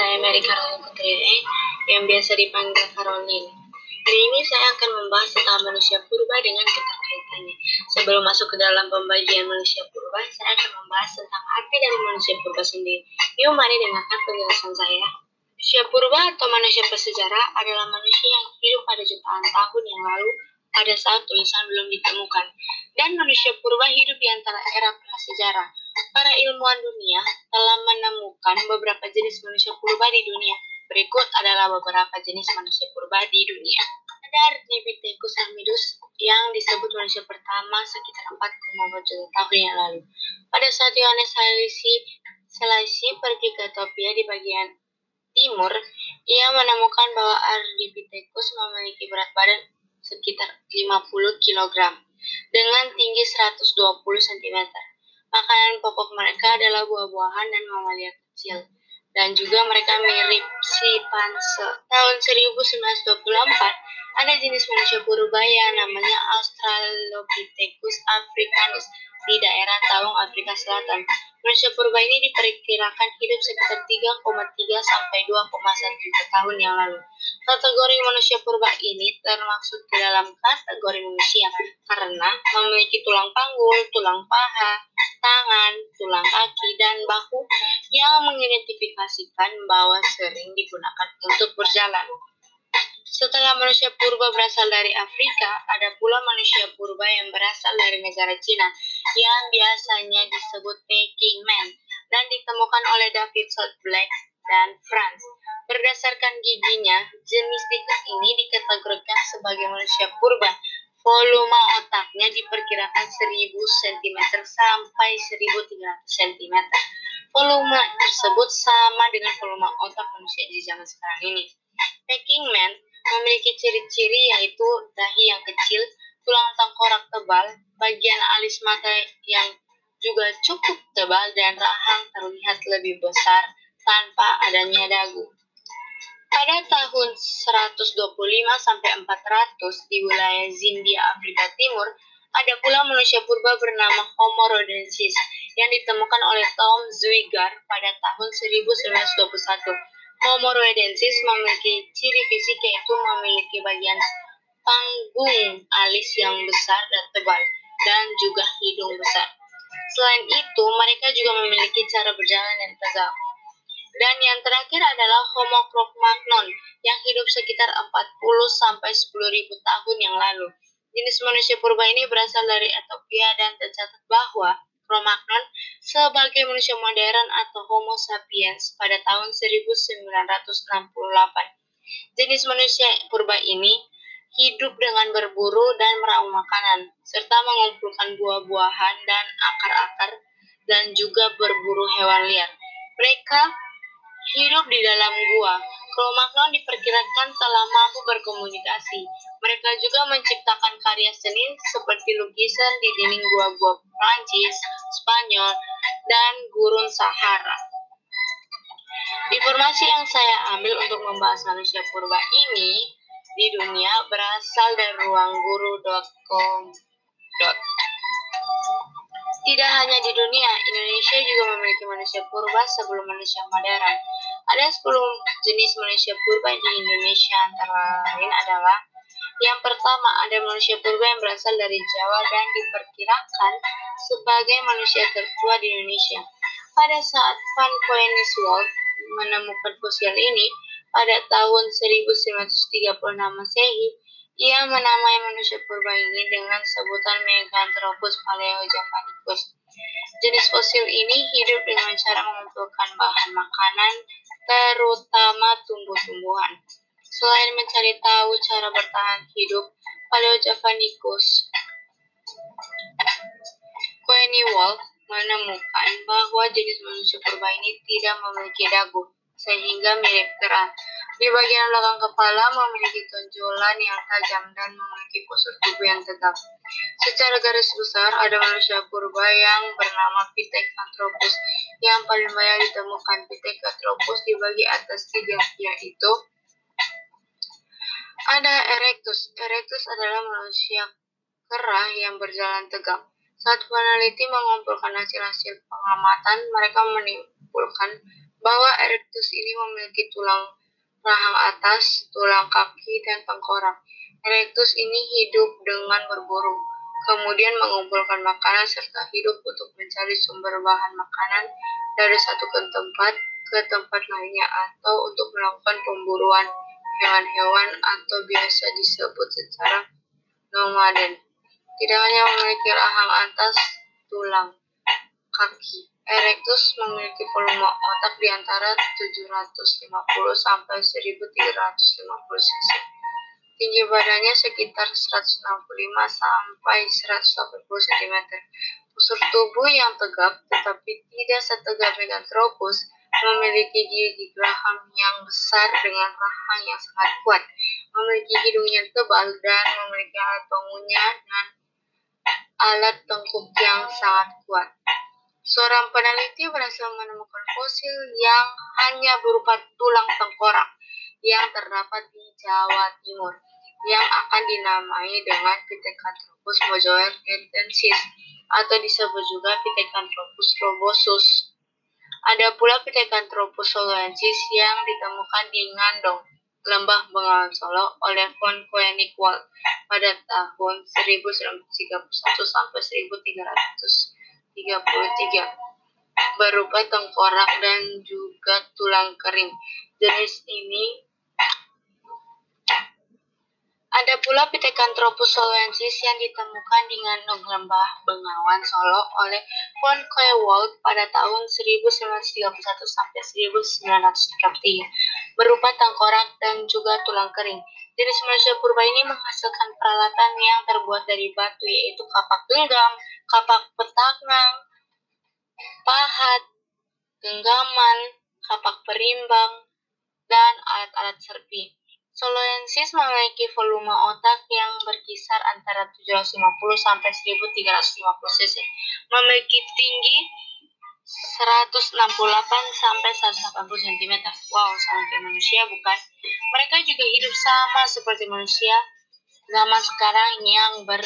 saya Mary Caroline Putri yang biasa dipanggil Caroline. Hari ini saya akan membahas tentang manusia purba dengan keterkaitannya. Sebelum masuk ke dalam pembagian manusia purba, saya akan membahas tentang arti dari manusia purba sendiri. Yuk mari dengarkan penjelasan saya. Manusia purba atau manusia prasejarah adalah manusia yang hidup pada jutaan tahun yang lalu pada saat tulisan belum ditemukan. Dan manusia purba hidup di antara era prasejarah. Para ilmuwan dunia telah menemukan beberapa jenis manusia purba di dunia. Berikut adalah beberapa jenis manusia purba di dunia. Ada Ardipithecus armidus yang disebut manusia pertama sekitar 4,4 juta tahun yang lalu. Pada saat Yohanes Salisi, Salisi pergi ke Ethiopia di bagian timur, ia menemukan bahwa Ardipithecus memiliki berat badan sekitar 50 kg dengan tinggi 120 cm. Makanan pokok mereka adalah buah-buahan dan mamalia kecil. Dan juga mereka mirip si panse. Tahun 1924, ada jenis manusia purba yang namanya Australopithecus africanus di daerah Tawang, Afrika Selatan. Manusia purba ini diperkirakan hidup sekitar 3,3 sampai 2,1 juta tahun yang lalu. Kategori manusia purba ini termasuk ke dalam kategori manusia karena memiliki tulang panggul, tulang paha, tangan, tulang kaki, dan bahu yang mengidentifikasikan bahwa sering digunakan untuk berjalan. Setelah manusia purba berasal dari Afrika, ada pula manusia purba yang berasal dari negara Cina, yang biasanya disebut Peking Man, dan ditemukan oleh David South Black dan Franz. Berdasarkan giginya, jenis tikus ini dikategorikan sebagai manusia purba. Volume otaknya diperkirakan 1000 cm sampai 1300 cm. Volume tersebut sama dengan volume otak manusia di zaman sekarang ini. Peking Man memiliki ciri-ciri yaitu dahi yang kecil, tulang tengkorak tebal, bagian alis mata yang juga cukup tebal dan rahang terlihat lebih besar tanpa adanya dagu. Pada tahun 125 sampai 400 di wilayah Zindia Afrika Timur, ada pula manusia purba bernama Homo rhodensis yang ditemukan oleh Tom Zwigar pada tahun 1921. Homo rhodensis memiliki ciri fisik yaitu memiliki bagian panggung alis yang besar dan tebal, dan juga hidung besar. Selain itu, mereka juga memiliki cara berjalan yang tegak. Dan yang terakhir adalah Homo Cro-Magnon yang hidup sekitar 40 sampai 10.000 tahun yang lalu. Jenis manusia purba ini berasal dari Ethiopia dan tercatat bahwa Cro-Magnon sebagai manusia modern atau Homo sapiens pada tahun 1968. Jenis manusia purba ini hidup dengan berburu dan meraup makanan, serta mengumpulkan buah-buahan dan akar-akar, dan juga berburu hewan liar. Mereka hidup di dalam gua. Cro-Magnon diperkirakan telah mampu berkomunikasi. Mereka juga menciptakan karya seni seperti lukisan di dinding gua-gua Prancis, Spanyol, dan gurun Sahara. Informasi yang saya ambil untuk membahas manusia purba ini di dunia berasal dari ruangguru.com. Tidak hanya di dunia, Indonesia juga memiliki manusia purba sebelum manusia modern. Ada 10 jenis manusia purba di Indonesia antara lain adalah yang pertama, ada manusia purba yang berasal dari Jawa dan diperkirakan sebagai manusia tertua di Indonesia. Pada saat Van Koeniswald menemukan fosil ini pada tahun 1936 Masehi, ia menamai manusia purba ini dengan sebutan Meganthropus paleojavanicus. Jenis fosil ini hidup dengan cara mengumpulkan bahan makanan, terutama tumbuh-tumbuhan. Selain mencari tahu cara bertahan hidup, Paleojavanicus Koeniwald menemukan bahwa jenis manusia purba ini tidak memiliki dagu, sehingga mirip kera. Di bagian belakang kepala memiliki tonjolan yang tajam dan memiliki postur tubuh yang tegak. Secara garis besar, ada manusia purba yang bernama Pithecanthropus yang paling banyak ditemukan. Pithecanthropus di bagian atas tiga yaitu ada Erectus. Erectus adalah manusia kera yang berjalan tegak. Saat peneliti mengumpulkan hasil-hasil pengamatan, mereka menimbulkan bahwa erectus ini memiliki tulang rahang atas, tulang kaki, dan tengkorak. Erectus ini hidup dengan berburu, kemudian mengumpulkan makanan serta hidup untuk mencari sumber bahan makanan dari satu ke tempat ke tempat lainnya atau untuk melakukan pemburuan hewan-hewan atau biasa disebut secara nomaden. Tidak hanya memiliki rahang atas, tulang, kaki. Erectus memiliki volume otak di antara 750 sampai 1350 cc. Tinggi badannya sekitar 165 sampai 180 cm. Postur tubuh yang tegap tetapi tidak setegap Meganthropus memiliki gigi geraham yang besar dengan rahang yang sangat kuat, memiliki hidung yang tebal dan memiliki alat pengunyah dan alat tengkuk yang sangat kuat. Seorang peneliti berhasil menemukan fosil yang hanya berupa tulang tengkorak yang terdapat di Jawa Timur yang akan dinamai dengan Pithecanthropus mojoergentensis atau disebut juga Pithecanthropus robosus. Ada pula Pithecanthropus soloensis yang ditemukan di Ngandong, Lembah Bengawan Solo oleh von Koenigswald pada tahun 1931 sampai 1333 berupa tengkorak dan juga tulang kering. Jenis ini ada pula Pithecanthropus soloensis yang ditemukan di Ngandung Lembah Bengawan Solo oleh von Koewald pada tahun 1931 sampai 1933 berupa tengkorak dan juga tulang kering. Jenis manusia purba ini menghasilkan peralatan yang terbuat dari batu yaitu kapak genggam, kapak petaknang, pahat, genggaman, kapak perimbang, dan alat-alat serpi. Soloensis memiliki volume otak yang berkisar antara 750 sampai 1350 cc. Memiliki tinggi 168 sampai 180 cm. Wow, sama kayak manusia bukan? Mereka juga hidup sama seperti manusia zaman sekarang yang ber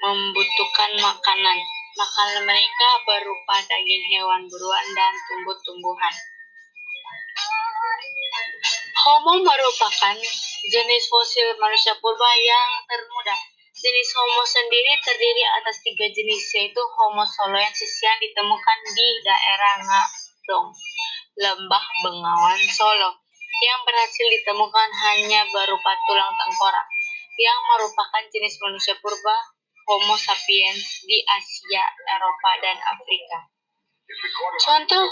membutuhkan makanan. Makanan mereka berupa daging hewan buruan dan tumbuh-tumbuhan. Homo merupakan jenis fosil manusia purba yang termuda. Jenis Homo sendiri terdiri atas tiga jenis, yaitu Homo soloensis yang ditemukan di daerah Ngadong, Lembah Bengawan, Solo, yang berhasil ditemukan hanya berupa tulang tengkorak, yang merupakan jenis manusia purba Homo sapiens di Asia, Eropa, dan Afrika. Contoh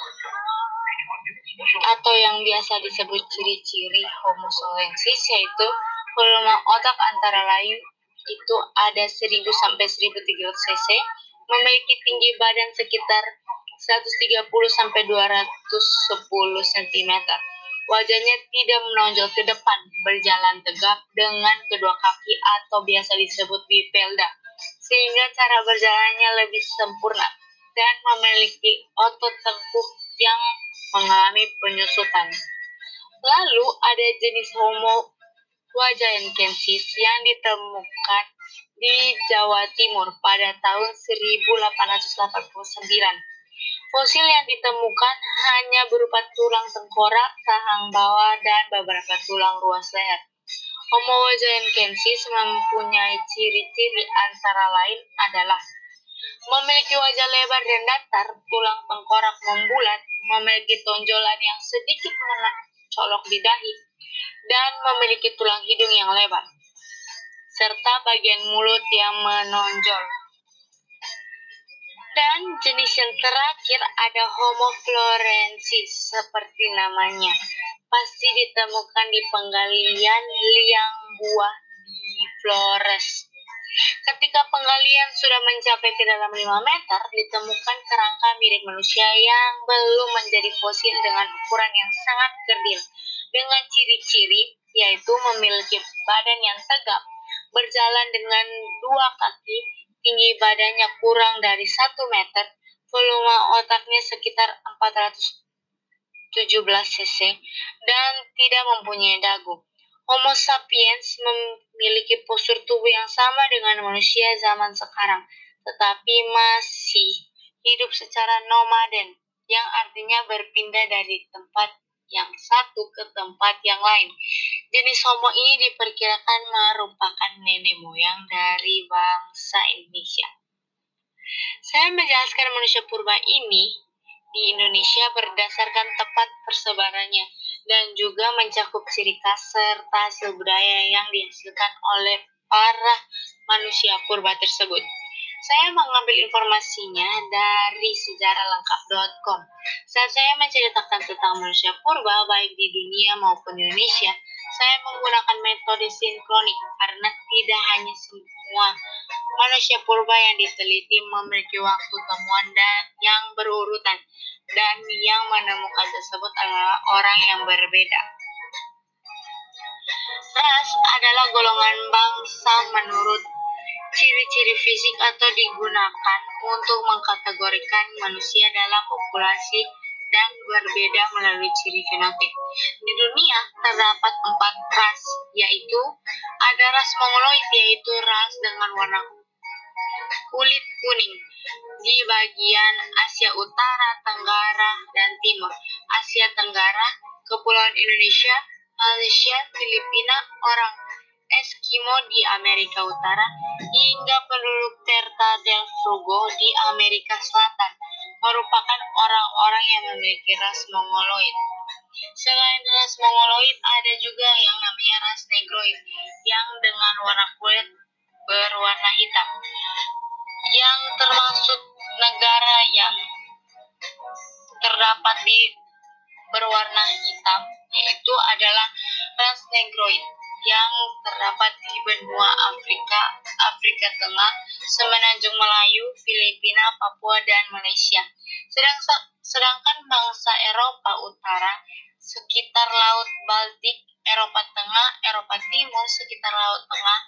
atau yang biasa disebut ciri-ciri Homo soloensis yaitu volume otak antara lain itu ada 1000 sampai 1300 cc, memiliki tinggi badan sekitar 130 sampai 210 cm. Wajahnya tidak menonjol ke depan, berjalan tegap dengan kedua kaki atau biasa disebut bipelda, sehingga cara berjalannya lebih sempurna dan memiliki otot tengkuk yang mengalami penyusutan. Lalu ada jenis Homo wajaenkensis yang ditemukan di Jawa Timur pada tahun 1889. Fosil yang ditemukan hanya berupa tulang tengkorak, rahang bawah, dan beberapa tulang ruas leher. Homo wajaenkensis mempunyai ciri-ciri antara lain adalah memiliki wajah lebar dan datar, tulang tengkorak membulat, memiliki tonjolan yang sedikit mencolok di dahi, dan memiliki tulang hidung yang lebar, serta bagian mulut yang menonjol. Dan jenis yang terakhir ada Homo florensis, seperti namanya. Pasti ditemukan di penggalian liang buah di Flores, Ketika penggalian sudah mencapai ke dalam 5 meter, ditemukan kerangka mirip manusia yang belum menjadi fosil dengan ukuran yang sangat kerdil, dengan ciri-ciri yaitu memiliki badan yang tegap, berjalan dengan dua kaki, tinggi badannya kurang dari 1 meter, volume otaknya sekitar 417 cc, dan tidak mempunyai dagu. Homo sapiens memiliki postur tubuh yang sama dengan manusia zaman sekarang, tetapi masih hidup secara nomaden. yang artinya berpindah dari tempat yang satu ke tempat yang lain. Jenis Homo ini diperkirakan merupakan nenek moyang dari bangsa Indonesia. Saya menjelaskan manusia purba ini di Indonesia berdasarkan tepat persebarannya dan juga mencakup ciri khas serta hasil budaya yang dihasilkan oleh para manusia purba tersebut. Saya mengambil informasinya dari sejarah Saat saya menceritakan tentang manusia purba, baik di dunia maupun Indonesia, saya menggunakan metode sinkronik karena tidak hanya semua manusia purba yang diteliti memiliki waktu temuan dan yang berurutan, dan yang menemukan tersebut adalah orang yang berbeda. Ras adalah golongan bangsa menurut ciri-ciri fisik atau digunakan untuk mengkategorikan manusia dalam populasi dan berbeda melalui ciri fenotip. Di dunia terdapat empat ras, yaitu ada ras Mongoloid, yaitu ras dengan warna kulit kuning di bagian Asia Utara, Tenggara, dan Timur. Asia Tenggara, Kepulauan Indonesia, Malaysia, Filipina, orang Eskimo di Amerika Utara, hingga penduduk Terta del Fuego di Amerika Selatan merupakan orang-orang yang memiliki ras Mongoloid. Selain ras Mongoloid, ada juga yang namanya ras Negroid, yang dengan warna kulit berwarna hitam, yang termasuk negara yang terdapat di berwarna hitam, yaitu adalah ras Negroid yang terdapat di benua Afrika, Afrika Tengah, Semenanjung Melayu, Filipina, Papua, dan Malaysia. Sedang, sedangkan bangsa Eropa Utara sekitar Laut Baltik, Eropa Tengah, Eropa Timur sekitar Laut Tengah,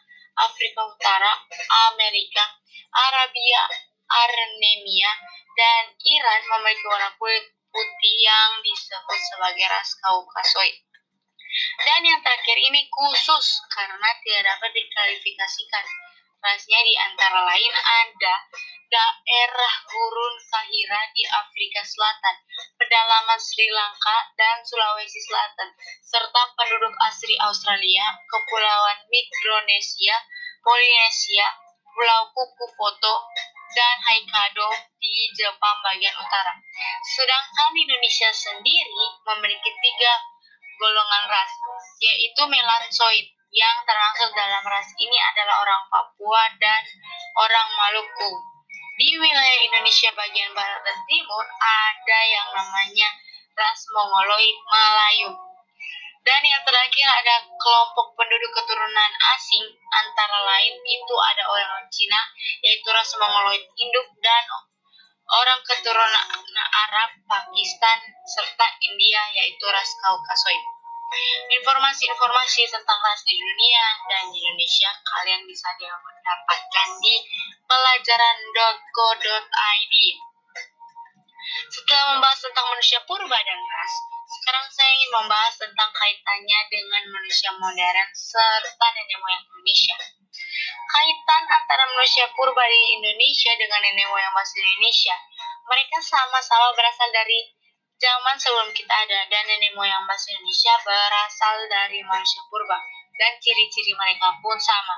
Afrika Utara, Amerika, Arabia, Armenia, dan Iran memiliki warna kulit putih yang disebut sebagai ras Kaukasoid. Dan yang terakhir ini khusus karena tidak dapat diklarifikasikan. Rasnya di antara lain ada daerah gurun Kahira di Afrika Selatan, pedalaman Sri Lanka dan Sulawesi Selatan, serta penduduk asli Australia, Kepulauan Mikronesia, Polinesia, Pulau Kuku Foto, dan Hokkaido di Jepang bagian utara. Sedangkan Indonesia sendiri memiliki tiga golongan ras, yaitu melansoid. Yang termasuk dalam ras ini adalah orang Papua dan orang Maluku. Di wilayah Indonesia bagian barat dan timur ada yang namanya ras Mongoloid Melayu. Dan yang terakhir ada kelompok penduduk keturunan asing, antara lain itu ada orang Cina, yaitu ras Mongoloid Induk dan orang keturunan Arab, Pakistan, serta India, yaitu ras Kaukasoid. Informasi-informasi tentang ras di dunia dan di Indonesia kalian bisa dapatkan di pelajaran.co.id. Setelah membahas tentang manusia purba dan ras, sekarang saya ingin membahas tentang kaitannya dengan manusia modern serta nenek moyang Indonesia. Kaitan antara manusia purba di Indonesia dengan nenek moyang bahasa Indonesia. Mereka sama-sama berasal dari zaman sebelum kita ada dan nenek moyang bahasa Indonesia berasal dari manusia purba dan ciri-ciri mereka pun sama.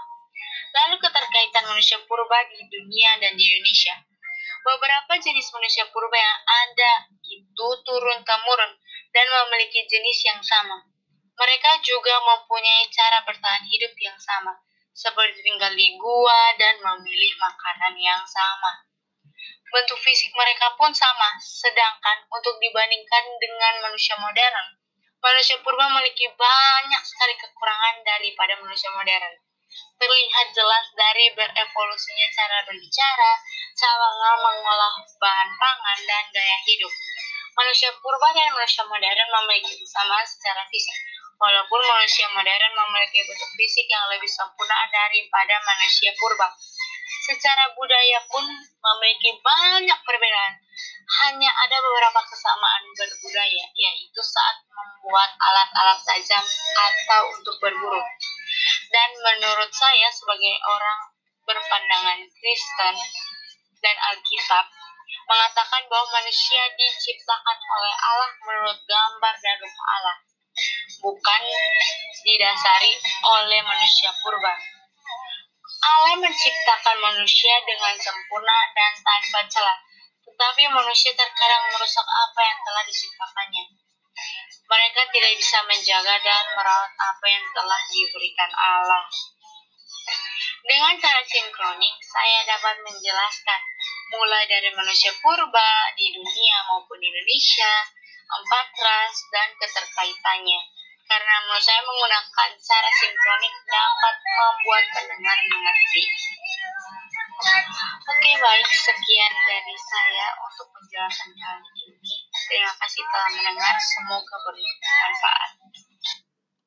Lalu keterkaitan manusia purba di dunia dan di Indonesia. Beberapa jenis manusia purba yang ada itu turun-temurun dan memiliki jenis yang sama. Mereka juga mempunyai cara bertahan hidup yang sama, seperti tinggal di gua dan memilih makanan yang sama bentuk fisik mereka pun sama, sedangkan untuk dibandingkan dengan manusia modern, manusia purba memiliki banyak sekali kekurangan daripada manusia modern. Terlihat jelas dari berevolusinya cara berbicara, cara mengolah bahan pangan, dan gaya hidup. Manusia purba dan manusia modern memiliki kesamaan secara fisik, walaupun manusia modern memiliki bentuk fisik yang lebih sempurna daripada manusia purba secara budaya pun memiliki banyak perbedaan. Hanya ada beberapa kesamaan berbudaya, yaitu saat membuat alat-alat tajam atau untuk berburu. Dan menurut saya sebagai orang berpandangan Kristen dan Alkitab, mengatakan bahwa manusia diciptakan oleh Allah menurut gambar dan rupa Allah, bukan didasari oleh manusia purba. Allah menciptakan manusia dengan sempurna dan tanpa celah, tetapi manusia terkadang merusak apa yang telah diciptakannya. Mereka tidak bisa menjaga dan merawat apa yang telah diberikan Allah. Dengan cara sinkronik, saya dapat menjelaskan mulai dari manusia purba di dunia maupun di Indonesia, empat ras, dan keterkaitannya. Karena menurut saya menggunakan cara sinkronik dapat membuat pendengar mengerti. Oke baik, sekian dari saya untuk penjelasan kali ini. Terima kasih telah mendengar, semoga bermanfaat.